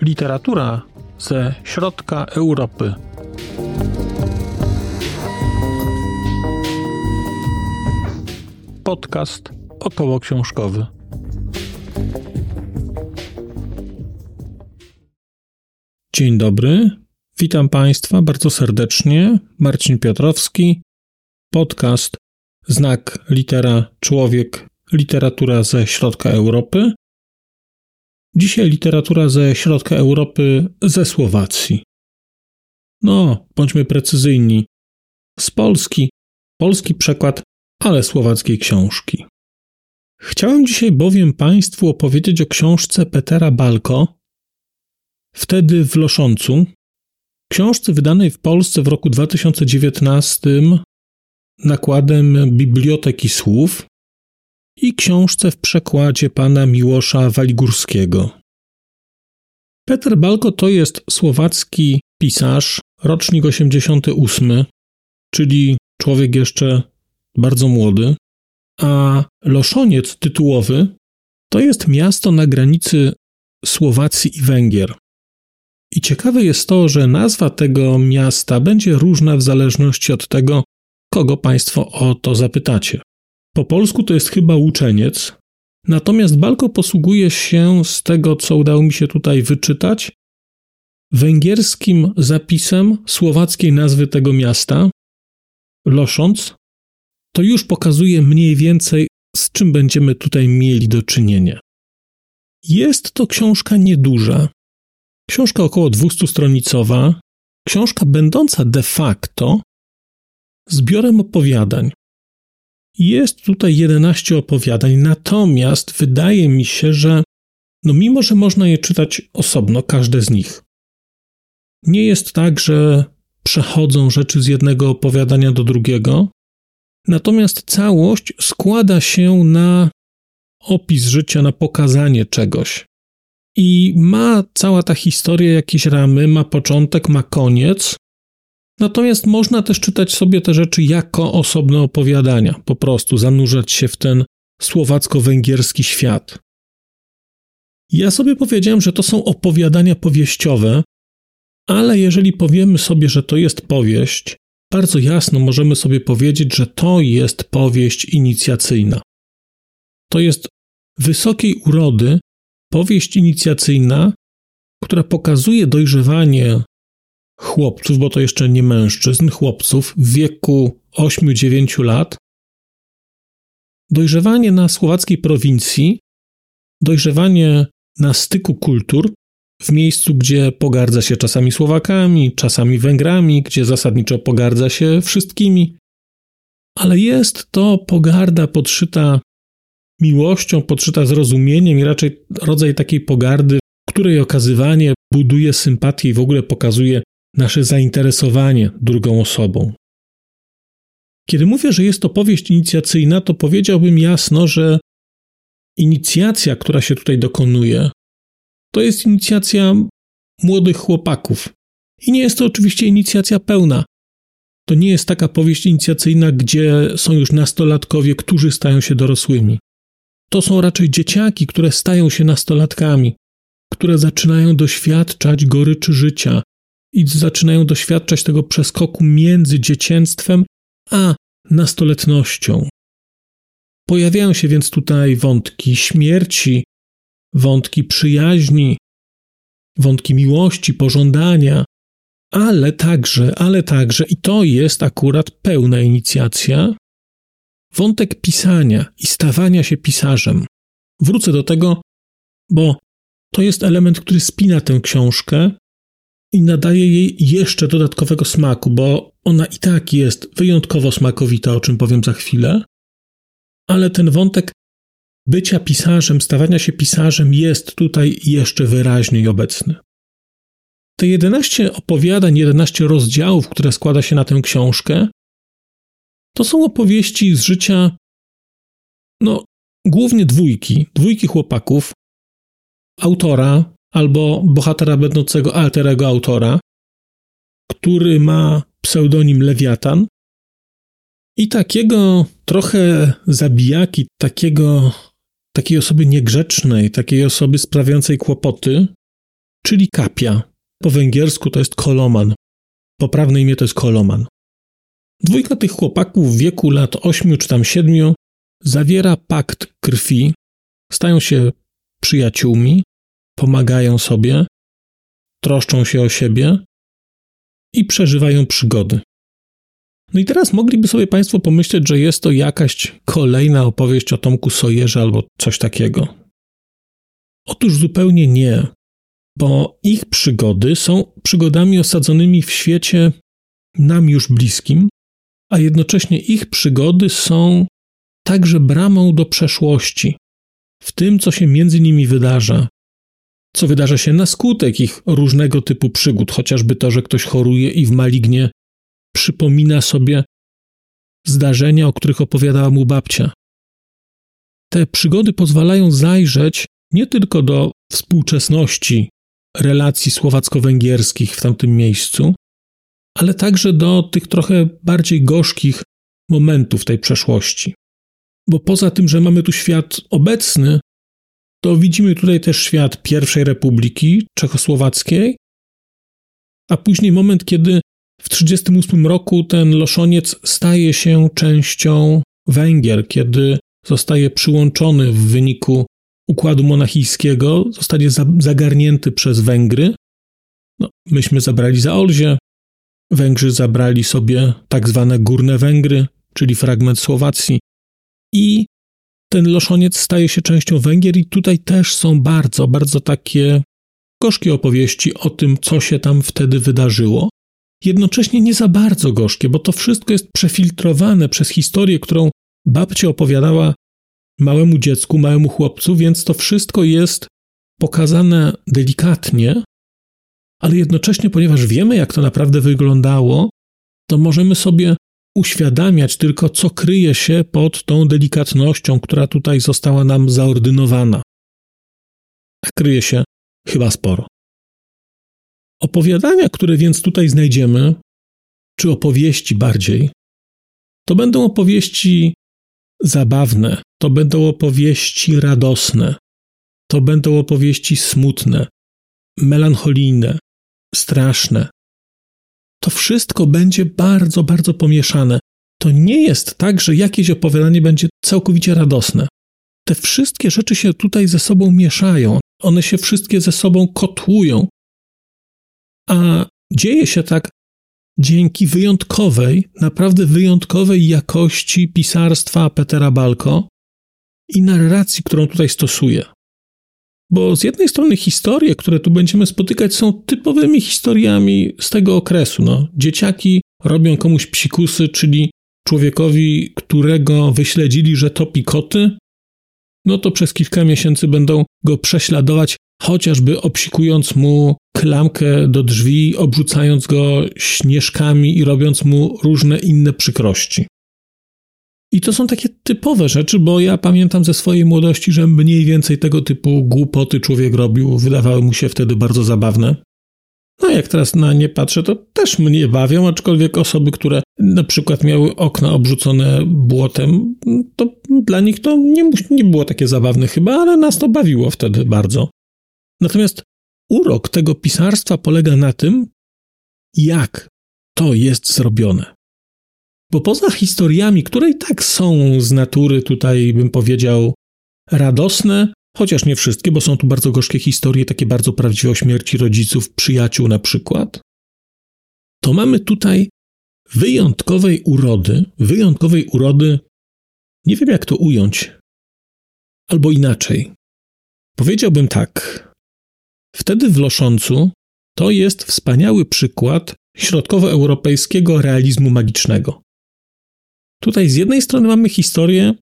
Literatura ze środka Europy. Podcast około książkowy. Dzień dobry. Witam Państwa bardzo serdecznie. Marcin Piotrowski. Podcast Znak litera człowiek literatura ze środka Europy. Dzisiaj literatura ze środka Europy, ze Słowacji. No, bądźmy precyzyjni. Z Polski, polski przekład, ale słowackiej książki. Chciałem dzisiaj bowiem Państwu opowiedzieć o książce Petera Balko, wtedy w Loszącu, książce wydanej w Polsce w roku 2019 nakładem Biblioteki Słów, i książce w przekładzie pana Miłosza Waligórskiego. Peter Balko to jest słowacki pisarz, rocznik 88, czyli człowiek jeszcze bardzo młody, a Loszoniec tytułowy to jest miasto na granicy Słowacji i Węgier. I ciekawe jest to, że nazwa tego miasta będzie różna w zależności od tego, kogo Państwo o to zapytacie. Po polsku to jest chyba uczeniec, natomiast Balko posługuje się z tego, co udało mi się tutaj wyczytać, węgierskim zapisem słowackiej nazwy tego miasta, Losząc, to już pokazuje mniej więcej, z czym będziemy tutaj mieli do czynienia. Jest to książka nieduża, książka około 200-stronicowa, książka będąca de facto zbiorem opowiadań. Jest tutaj 11 opowiadań, natomiast wydaje mi się, że no mimo, że można je czytać osobno, każde z nich, nie jest tak, że przechodzą rzeczy z jednego opowiadania do drugiego, natomiast całość składa się na opis życia, na pokazanie czegoś. I ma cała ta historia jakieś ramy, ma początek, ma koniec, Natomiast można też czytać sobie te rzeczy jako osobne opowiadania, po prostu zanurzać się w ten słowacko-węgierski świat. Ja sobie powiedziałem, że to są opowiadania powieściowe, ale jeżeli powiemy sobie, że to jest powieść, bardzo jasno możemy sobie powiedzieć, że to jest powieść inicjacyjna. To jest wysokiej urody powieść inicjacyjna, która pokazuje dojrzewanie chłopców, bo to jeszcze nie mężczyzn, chłopców w wieku 8-9 lat. Dojrzewanie na słowackiej prowincji, dojrzewanie na styku kultur, w miejscu, gdzie pogardza się czasami Słowakami, czasami Węgrami, gdzie zasadniczo pogardza się wszystkimi. Ale jest to pogarda podszyta miłością, podszyta zrozumieniem i raczej rodzaj takiej pogardy, której okazywanie buduje sympatię i w ogóle pokazuje nasze zainteresowanie drugą osobą. Kiedy mówię, że jest to powieść inicjacyjna, to powiedziałbym jasno, że inicjacja, która się tutaj dokonuje, to jest inicjacja młodych chłopaków. I nie jest to oczywiście inicjacja pełna. To nie jest taka powieść inicjacyjna, gdzie są już nastolatkowie, którzy stają się dorosłymi. To są raczej dzieciaki, które stają się nastolatkami, które zaczynają doświadczać goryczy życia, i zaczynają doświadczać tego przeskoku między dzieciństwem a nastoletnością. Pojawiają się więc tutaj wątki śmierci, wątki przyjaźni, wątki miłości, pożądania, ale także, ale także, i to jest akurat pełna inicjacja, wątek pisania i stawania się pisarzem. Wrócę do tego, bo to jest element, który spina tę książkę i nadaje jej jeszcze dodatkowego smaku, bo ona i tak jest wyjątkowo smakowita, o czym powiem za chwilę, ale ten wątek bycia pisarzem, stawania się pisarzem jest tutaj jeszcze wyraźniej obecny. Te 11 opowiadań, 11 rozdziałów, które składa się na tę książkę, to są opowieści z życia, no, głównie dwójki, dwójki chłopaków, autora, albo bohatera będącego alterego autora, który ma pseudonim Lewiatan I takiego trochę zabijaki, takiego, takiej osoby niegrzecznej, takiej osoby sprawiającej kłopoty, czyli kapia. Po węgiersku to jest koloman. Poprawne imię to jest koloman. Dwójka tych chłopaków w wieku lat ośmiu czy tam siedmiu zawiera pakt krwi, stają się przyjaciółmi, pomagają sobie, troszczą się o siebie i przeżywają przygody. No i teraz mogliby sobie Państwo pomyśleć, że jest to jakaś kolejna opowieść o Tomku Sojerze albo coś takiego. Otóż zupełnie nie, bo ich przygody są przygodami osadzonymi w świecie nam już bliskim, a jednocześnie ich przygody są także bramą do przeszłości, w tym, co się między nimi wydarza, co wydarza się na skutek ich różnego typu przygód, chociażby to, że ktoś choruje i w malignie przypomina sobie zdarzenia, o których opowiadała mu babcia. Te przygody pozwalają zajrzeć nie tylko do współczesności relacji słowacko-węgierskich w tamtym miejscu, ale także do tych trochę bardziej gorzkich momentów tej przeszłości. Bo poza tym, że mamy tu świat obecny, to widzimy tutaj też świat pierwszej republiki czechosłowackiej, a później moment, kiedy w 1938 roku ten loszoniec staje się częścią Węgier, kiedy zostaje przyłączony w wyniku układu monachijskiego, zostanie zagarnięty przez Węgry. No, myśmy zabrali za Olzie, Węgrzy zabrali sobie tak zwane górne Węgry, czyli fragment Słowacji. I ten loszoniec staje się częścią Węgier, i tutaj też są bardzo, bardzo takie gorzkie opowieści o tym, co się tam wtedy wydarzyło. Jednocześnie nie za bardzo gorzkie, bo to wszystko jest przefiltrowane przez historię, którą babcia opowiadała małemu dziecku, małemu chłopcu, więc to wszystko jest pokazane delikatnie, ale jednocześnie, ponieważ wiemy, jak to naprawdę wyglądało, to możemy sobie uświadamiać tylko, co kryje się pod tą delikatnością, która tutaj została nam zaordynowana. A kryje się chyba sporo. Opowiadania, które więc tutaj znajdziemy, czy opowieści bardziej, to będą opowieści zabawne, to będą opowieści radosne, to będą opowieści smutne, melancholijne, straszne. To wszystko będzie bardzo, bardzo pomieszane. To nie jest tak, że jakieś opowiadanie będzie całkowicie radosne. Te wszystkie rzeczy się tutaj ze sobą mieszają, one się wszystkie ze sobą kotłują. A dzieje się tak dzięki wyjątkowej, naprawdę wyjątkowej jakości pisarstwa Petera Balko i narracji, którą tutaj stosuje. Bo z jednej strony historie, które tu będziemy spotykać, są typowymi historiami z tego okresu. No, dzieciaki robią komuś psikusy, czyli człowiekowi, którego wyśledzili, że topi koty, no to przez kilka miesięcy będą go prześladować, chociażby obsikując mu klamkę do drzwi, obrzucając go śnieżkami i robiąc mu różne inne przykrości. I to są takie typowe rzeczy, bo ja pamiętam ze swojej młodości, że mniej więcej tego typu głupoty człowiek robił, wydawały mu się wtedy bardzo zabawne. No jak teraz na nie patrzę, to też mnie bawią, aczkolwiek osoby, które na przykład miały okna obrzucone błotem, to dla nich to nie, nie było takie zabawne chyba, ale nas to bawiło wtedy bardzo. Natomiast urok tego pisarstwa polega na tym, jak to jest zrobione. Bo poza historiami, które i tak są z natury, tutaj bym powiedział, radosne, chociaż nie wszystkie, bo są tu bardzo gorzkie historie, takie bardzo prawdziwe o śmierci rodziców, przyjaciół na przykład, to mamy tutaj wyjątkowej urody, wyjątkowej urody, nie wiem jak to ująć, albo inaczej. Powiedziałbym tak. Wtedy w Loszącu to jest wspaniały przykład środkowoeuropejskiego realizmu magicznego. Tutaj z jednej strony mamy historie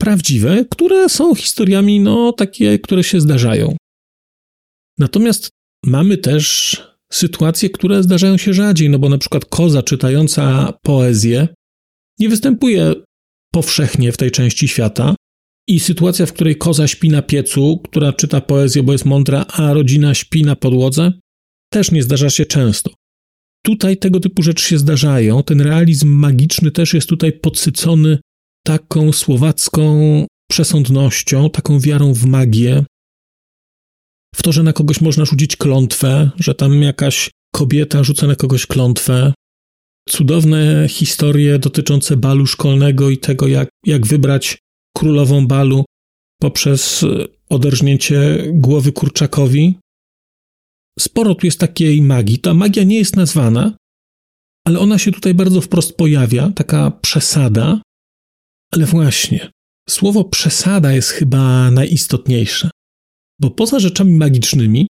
prawdziwe, które są historiami, no, takie, które się zdarzają. Natomiast mamy też sytuacje, które zdarzają się rzadziej, no bo na przykład koza czytająca poezję nie występuje powszechnie w tej części świata. I sytuacja, w której koza śpi na piecu, która czyta poezję, bo jest mądra, a rodzina śpi na podłodze, też nie zdarza się często. Tutaj tego typu rzeczy się zdarzają. Ten realizm magiczny też jest tutaj podsycony taką słowacką przesądnością, taką wiarą w magię, w to, że na kogoś można rzucić klątwę, że tam jakaś kobieta rzuca na kogoś klątwę. Cudowne historie dotyczące balu szkolnego i tego, jak, jak wybrać królową balu poprzez oderżnięcie głowy kurczakowi. Sporo tu jest takiej magii. Ta magia nie jest nazwana, ale ona się tutaj bardzo wprost pojawia, taka przesada. Ale właśnie, słowo przesada jest chyba najistotniejsze. Bo poza rzeczami magicznymi,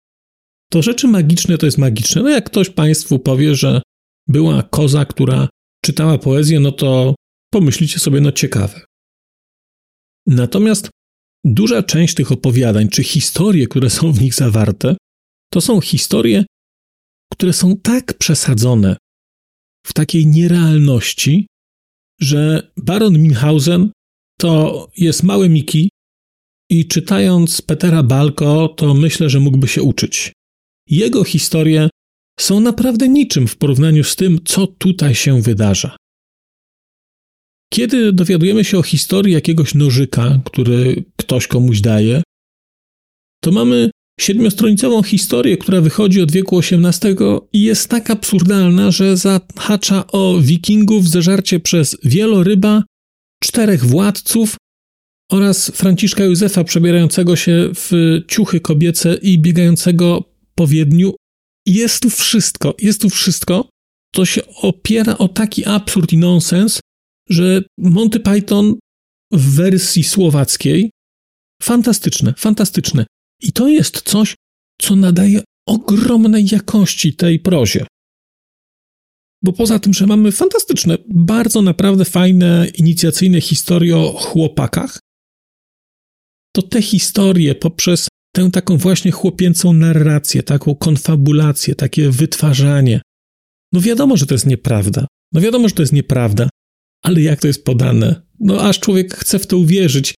to rzeczy magiczne to jest magiczne. No jak ktoś Państwu powie, że była koza, która czytała poezję, no to pomyślicie sobie, no ciekawe. Natomiast duża część tych opowiadań, czy historie, które są w nich zawarte, to są historie, które są tak przesadzone w takiej nierealności, że baron Minhausen to jest małe Miki i czytając Petera Balko, to myślę, że mógłby się uczyć. Jego historie są naprawdę niczym w porównaniu z tym, co tutaj się wydarza. Kiedy dowiadujemy się o historii jakiegoś nożyka, który ktoś komuś daje, to mamy siedmiostronicową historię, która wychodzi od wieku XVIII i jest tak absurdalna, że zahacza o wikingów, zeżarcie przez wieloryba, czterech władców oraz Franciszka Józefa przebierającego się w ciuchy kobiece i biegającego po Wiedniu. Jest tu wszystko, jest tu wszystko, co się opiera o taki absurd i nonsens, że Monty Python w wersji słowackiej fantastyczne, fantastyczne. I to jest coś, co nadaje ogromnej jakości tej prozie. Bo poza tym, że mamy fantastyczne, bardzo naprawdę fajne, inicjacyjne historie o chłopakach, to te historie poprzez tę taką właśnie chłopięcą narrację, taką konfabulację, takie wytwarzanie. No wiadomo, że to jest nieprawda. No wiadomo, że to jest nieprawda, ale jak to jest podane? No aż człowiek chce w to uwierzyć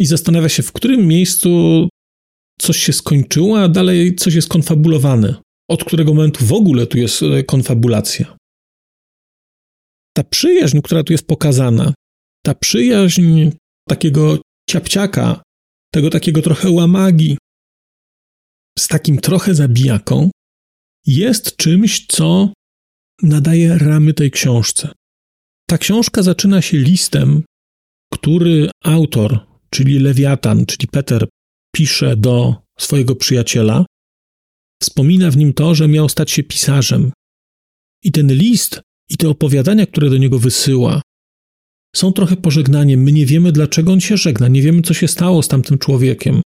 i zastanawia się, w którym miejscu coś się skończyło, a dalej coś jest konfabulowane. Od którego momentu w ogóle tu jest e, konfabulacja? Ta przyjaźń, która tu jest pokazana, ta przyjaźń takiego ciapciaka, tego takiego trochę łamagi, z takim trochę zabijaką, jest czymś, co nadaje ramy tej książce. Ta książka zaczyna się listem, który autor, czyli Lewiatan, czyli Peter, pisze do swojego przyjaciela. Wspomina w nim to, że miał stać się pisarzem. I ten list i te opowiadania, które do niego wysyła, są trochę pożegnaniem. My nie wiemy, dlaczego on się żegna, nie wiemy, co się stało z tamtym człowiekiem.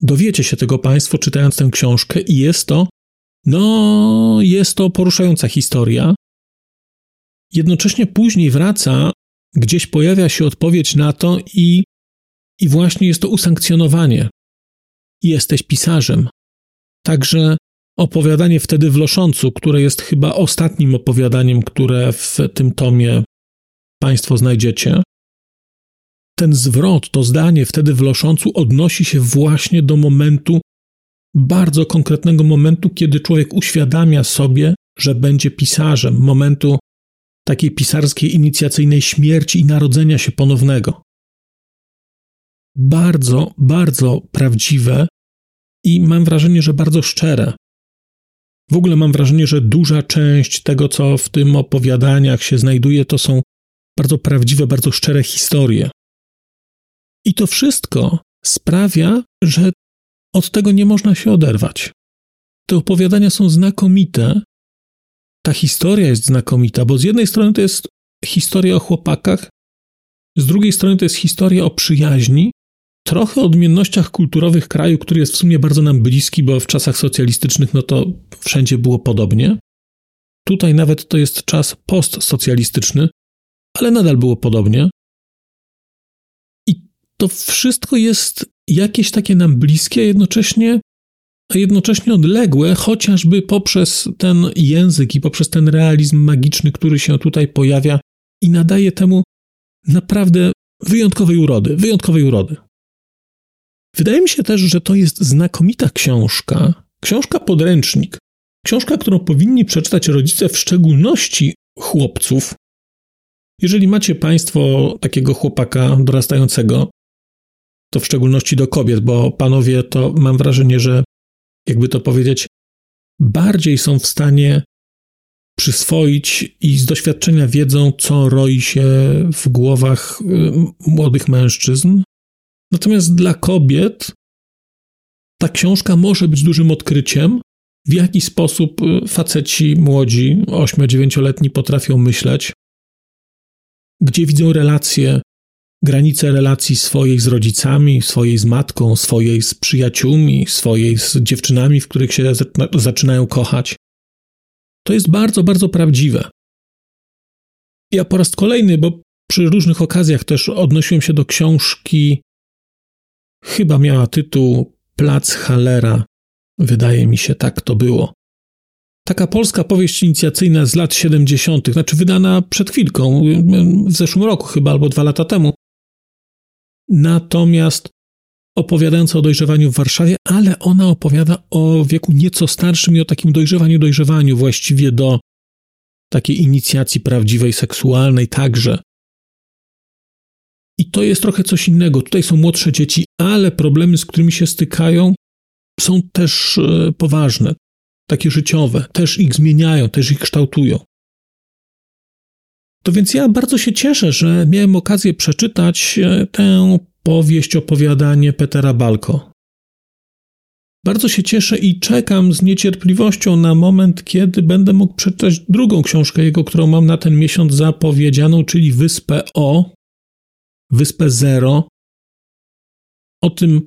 Dowiecie się tego Państwo, czytając tę książkę, i jest to, no, jest to poruszająca historia. Jednocześnie później wraca, gdzieś pojawia się odpowiedź na to, i, i właśnie jest to usankcjonowanie. Jesteś pisarzem. Także opowiadanie wtedy w Loszącu, które jest chyba ostatnim opowiadaniem, które w tym tomie Państwo znajdziecie, ten zwrot, to zdanie wtedy w Loszącu odnosi się właśnie do momentu, bardzo konkretnego momentu, kiedy człowiek uświadamia sobie, że będzie pisarzem, momentu takiej pisarskiej inicjacyjnej śmierci i narodzenia się ponownego. Bardzo, bardzo prawdziwe i mam wrażenie, że bardzo szczere. W ogóle mam wrażenie, że duża część tego, co w tym opowiadaniach się znajduje, to są bardzo prawdziwe, bardzo szczere historie. I to wszystko sprawia, że od tego nie można się oderwać. Te opowiadania są znakomite. Ta historia jest znakomita, bo z jednej strony to jest historia o chłopakach, z drugiej strony to jest historia o przyjaźni, trochę odmiennościach kulturowych kraju, który jest w sumie bardzo nam bliski, bo w czasach socjalistycznych no to wszędzie było podobnie. Tutaj nawet to jest czas postsocjalistyczny, ale nadal było podobnie. I to wszystko jest jakieś takie nam bliskie, a jednocześnie, a jednocześnie odległe, chociażby poprzez ten język i poprzez ten realizm magiczny, który się tutaj pojawia i nadaje temu naprawdę wyjątkowej urody, wyjątkowej urody. Wydaje mi się też, że to jest znakomita książka, książka podręcznik Książka, którą powinni przeczytać rodzice, w szczególności chłopców. Jeżeli macie Państwo takiego chłopaka dorastającego, to w szczególności do kobiet, bo panowie to mam wrażenie, że jakby to powiedzieć, bardziej są w stanie przyswoić i z doświadczenia wiedzą, co roi się w głowach y, młodych mężczyzn. Natomiast dla kobiet ta książka może być dużym odkryciem, w jaki sposób y, faceci młodzi, 8-9-letni potrafią myśleć, gdzie widzą relacje, granice relacji swojej z rodzicami, swojej z matką, swojej z przyjaciółmi, swojej z dziewczynami, w których się zaczynają kochać. To jest bardzo, bardzo prawdziwe. Ja po raz kolejny, bo przy różnych okazjach też odnosiłem się do książki, chyba miała tytuł Plac Halera. Wydaje mi się, tak to było. Taka polska powieść inicjacyjna z lat 70., znaczy wydana przed chwilką, w zeszłym roku chyba, albo dwa lata temu. Natomiast opowiadająca o dojrzewaniu w Warszawie, ale ona opowiada o wieku nieco starszym i o takim dojrzewaniu, dojrzewaniu właściwie do takiej inicjacji prawdziwej, seksualnej także. I to jest trochę coś innego. Tutaj są młodsze dzieci, ale problemy, z którymi się stykają, są też e, poważne, takie życiowe, też ich zmieniają, też ich kształtują. To więc ja bardzo się cieszę, że miałem okazję przeczytać e, tę powieść, opowiadanie Petera Balko. Bardzo się cieszę i czekam z niecierpliwością na moment, kiedy będę mógł przeczytać drugą książkę jego, którą mam na ten miesiąc zapowiedzianą, czyli Wyspę O, Wyspę Zero. O tym,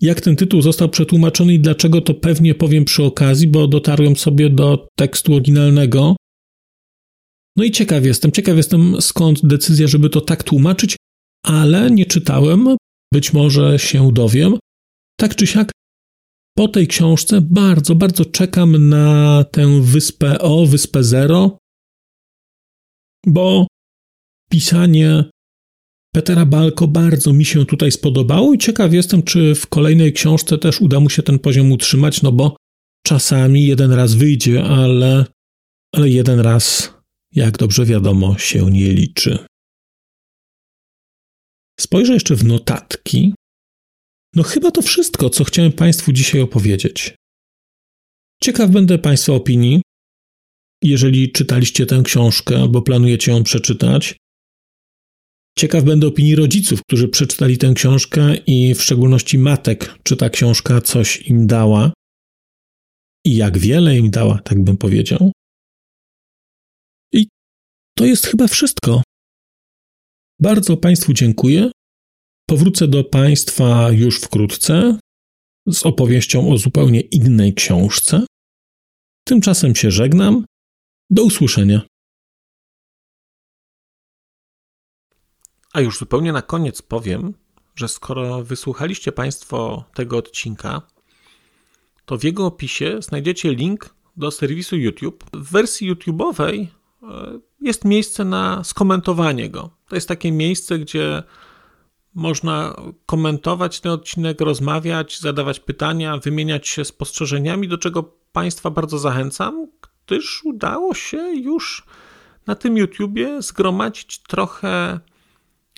jak ten tytuł został przetłumaczony i dlaczego, to pewnie powiem przy okazji, bo dotarłem sobie do tekstu oryginalnego. No i ciekaw jestem, ciekaw jestem skąd decyzja, żeby to tak tłumaczyć, ale nie czytałem, być może się dowiem. Tak czy siak, po tej książce bardzo, bardzo czekam na tę wyspę O, wyspę Zero, bo pisanie Petera Balko bardzo mi się tutaj spodobało i ciekaw jestem, czy w kolejnej książce też uda mu się ten poziom utrzymać, no bo czasami jeden raz wyjdzie, ale, ale jeden raz, jak dobrze wiadomo, się nie liczy. Spojrzę jeszcze w notatki. No chyba to wszystko, co chciałem Państwu dzisiaj opowiedzieć. Ciekaw będę Państwa opinii. Jeżeli czytaliście tę książkę albo planujecie ją przeczytać, Ciekaw będę opinii rodziców, którzy przeczytali tę książkę i w szczególności matek, czy ta książka coś im dała i jak wiele im dała, tak bym powiedział. I to jest chyba wszystko. Bardzo Państwu dziękuję. Powrócę do Państwa już wkrótce z opowieścią o zupełnie innej książce. Tymczasem się żegnam. Do usłyszenia. A już zupełnie na koniec powiem, że skoro wysłuchaliście Państwo tego odcinka, to w jego opisie znajdziecie link do serwisu YouTube. W wersji YouTube'owej e, jest miejsce na skomentowanie go. To jest takie miejsce, gdzie można komentować ten odcinek, rozmawiać, zadawać pytania, wymieniać się spostrzeżeniami, do czego Państwa bardzo zachęcam, gdyż udało się już na tym YouTubie zgromadzić trochę